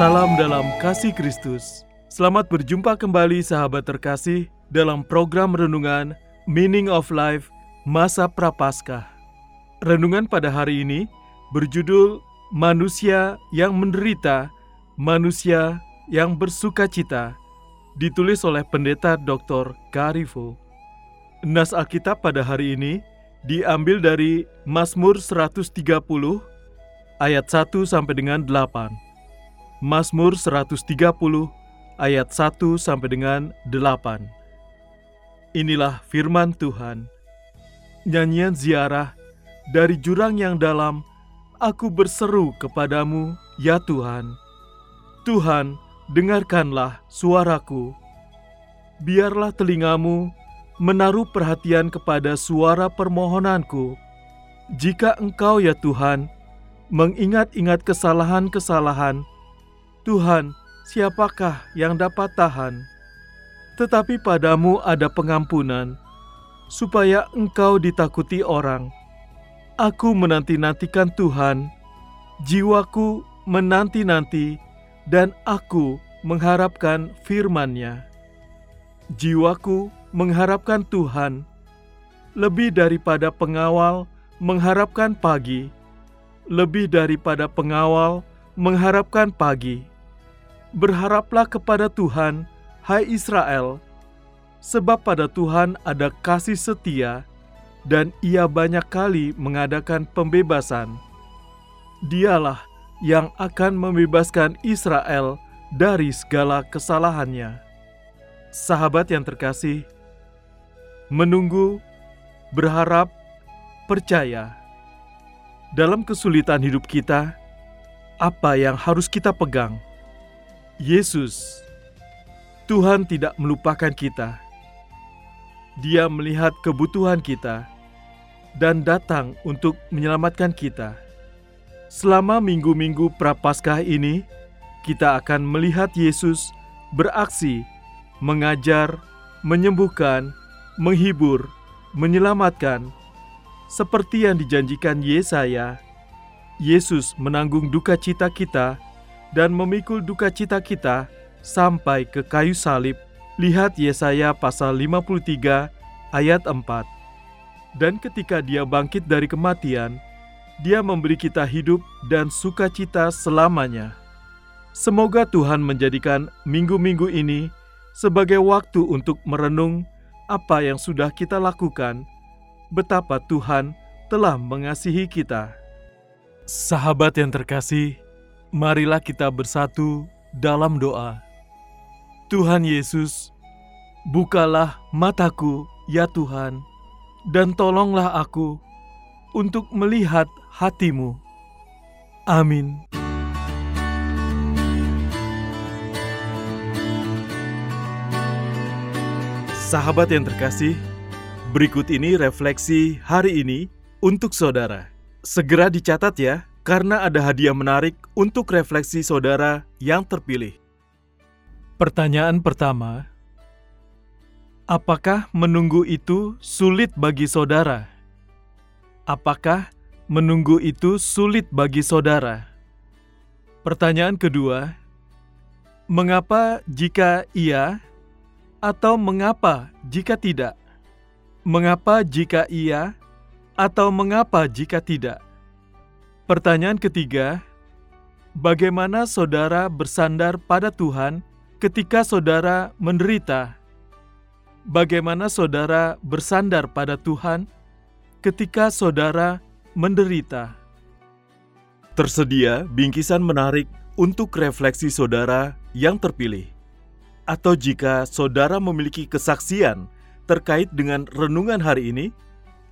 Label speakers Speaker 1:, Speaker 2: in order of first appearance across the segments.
Speaker 1: Salam dalam kasih Kristus. Selamat berjumpa kembali sahabat terkasih dalam program renungan Meaning of Life Masa Prapaskah. Renungan pada hari ini berjudul Manusia yang menderita, manusia yang bersuka cita, ditulis oleh pendeta Dr. Karifo. Nas Alkitab pada hari ini diambil dari Mazmur 130 ayat 1 sampai dengan 8. Mazmur 130 ayat 1 sampai dengan 8. Inilah firman Tuhan. Nyanyian ziarah dari jurang yang dalam, aku berseru kepadamu, ya Tuhan. Tuhan, dengarkanlah suaraku. Biarlah telingamu menaruh perhatian kepada suara permohonanku. Jika engkau ya Tuhan, mengingat-ingat kesalahan-kesalahan, Tuhan, siapakah yang dapat tahan? Tetapi padamu ada pengampunan, supaya engkau ditakuti orang. Aku menanti-nantikan Tuhan, jiwaku menanti-nanti, dan aku mengharapkan firman-Nya. Jiwaku mengharapkan Tuhan, lebih daripada pengawal mengharapkan pagi, lebih daripada pengawal mengharapkan pagi berharaplah kepada Tuhan, hai Israel, sebab pada Tuhan ada kasih setia, dan Ia banyak kali mengadakan pembebasan. Dialah yang akan membebaskan Israel dari segala kesalahannya. Sahabat yang terkasih, menunggu, berharap, percaya. Dalam kesulitan hidup kita, apa yang harus kita pegang? Yesus, Tuhan tidak melupakan kita. Dia melihat kebutuhan kita dan datang untuk menyelamatkan kita. Selama minggu-minggu Prapaskah ini, kita akan melihat Yesus beraksi, mengajar, menyembuhkan, menghibur, menyelamatkan. Seperti yang dijanjikan Yesaya, Yesus menanggung duka cita kita dan memikul duka cita kita sampai ke kayu salib. Lihat Yesaya pasal 53 ayat 4. Dan ketika dia bangkit dari kematian, dia memberi kita hidup dan sukacita selamanya. Semoga Tuhan menjadikan minggu-minggu ini sebagai waktu untuk merenung apa yang sudah kita lakukan, betapa Tuhan telah mengasihi kita. Sahabat yang terkasih, marilah kita bersatu dalam doa. Tuhan Yesus, bukalah mataku, ya Tuhan, dan tolonglah aku untuk melihat hatimu. Amin. Sahabat yang terkasih, berikut ini refleksi hari ini untuk saudara. Segera dicatat ya karena ada hadiah menarik untuk refleksi saudara yang terpilih. Pertanyaan pertama, apakah menunggu itu sulit bagi saudara? Apakah menunggu itu sulit bagi saudara? Pertanyaan kedua, mengapa jika iya atau mengapa jika tidak? Mengapa jika iya atau mengapa jika tidak? Pertanyaan ketiga, bagaimana saudara bersandar pada Tuhan ketika saudara menderita? Bagaimana saudara bersandar pada Tuhan ketika saudara menderita? Tersedia bingkisan menarik untuk refleksi saudara yang terpilih. Atau jika saudara memiliki kesaksian terkait dengan renungan hari ini,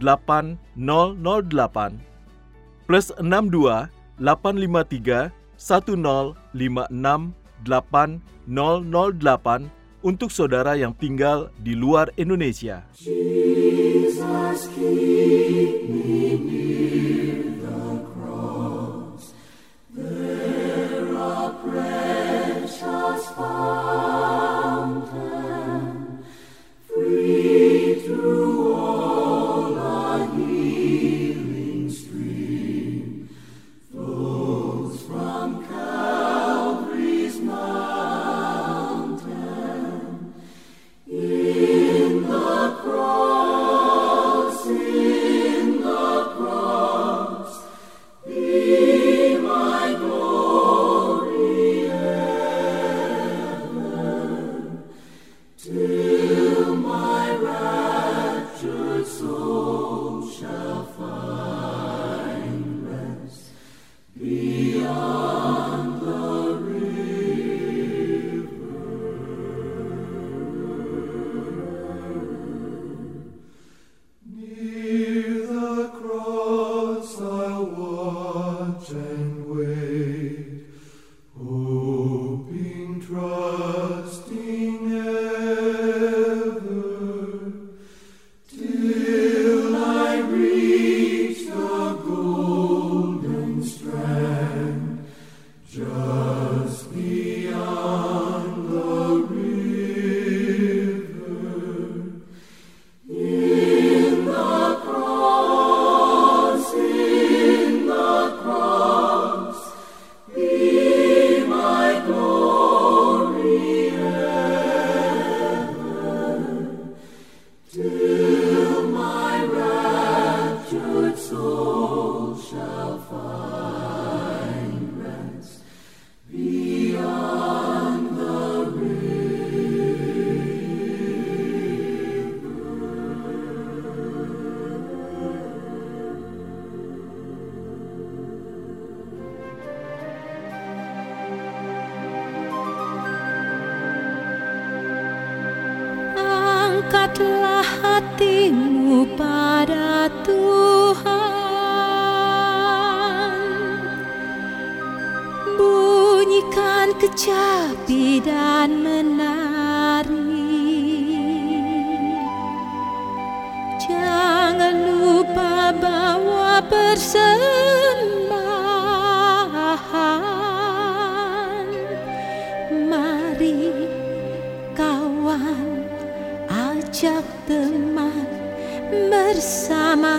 Speaker 1: 8008 plus 62 853 1056 8008 untuk saudara yang tinggal di luar Indonesia. Jesus, keep me near the cross. There are.
Speaker 2: ajak teman
Speaker 3: bersamanya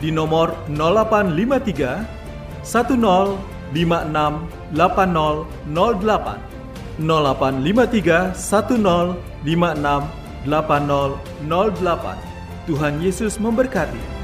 Speaker 1: di nomor 0853 1056 8008 0853 1056 8008 Tuhan Yesus memberkati.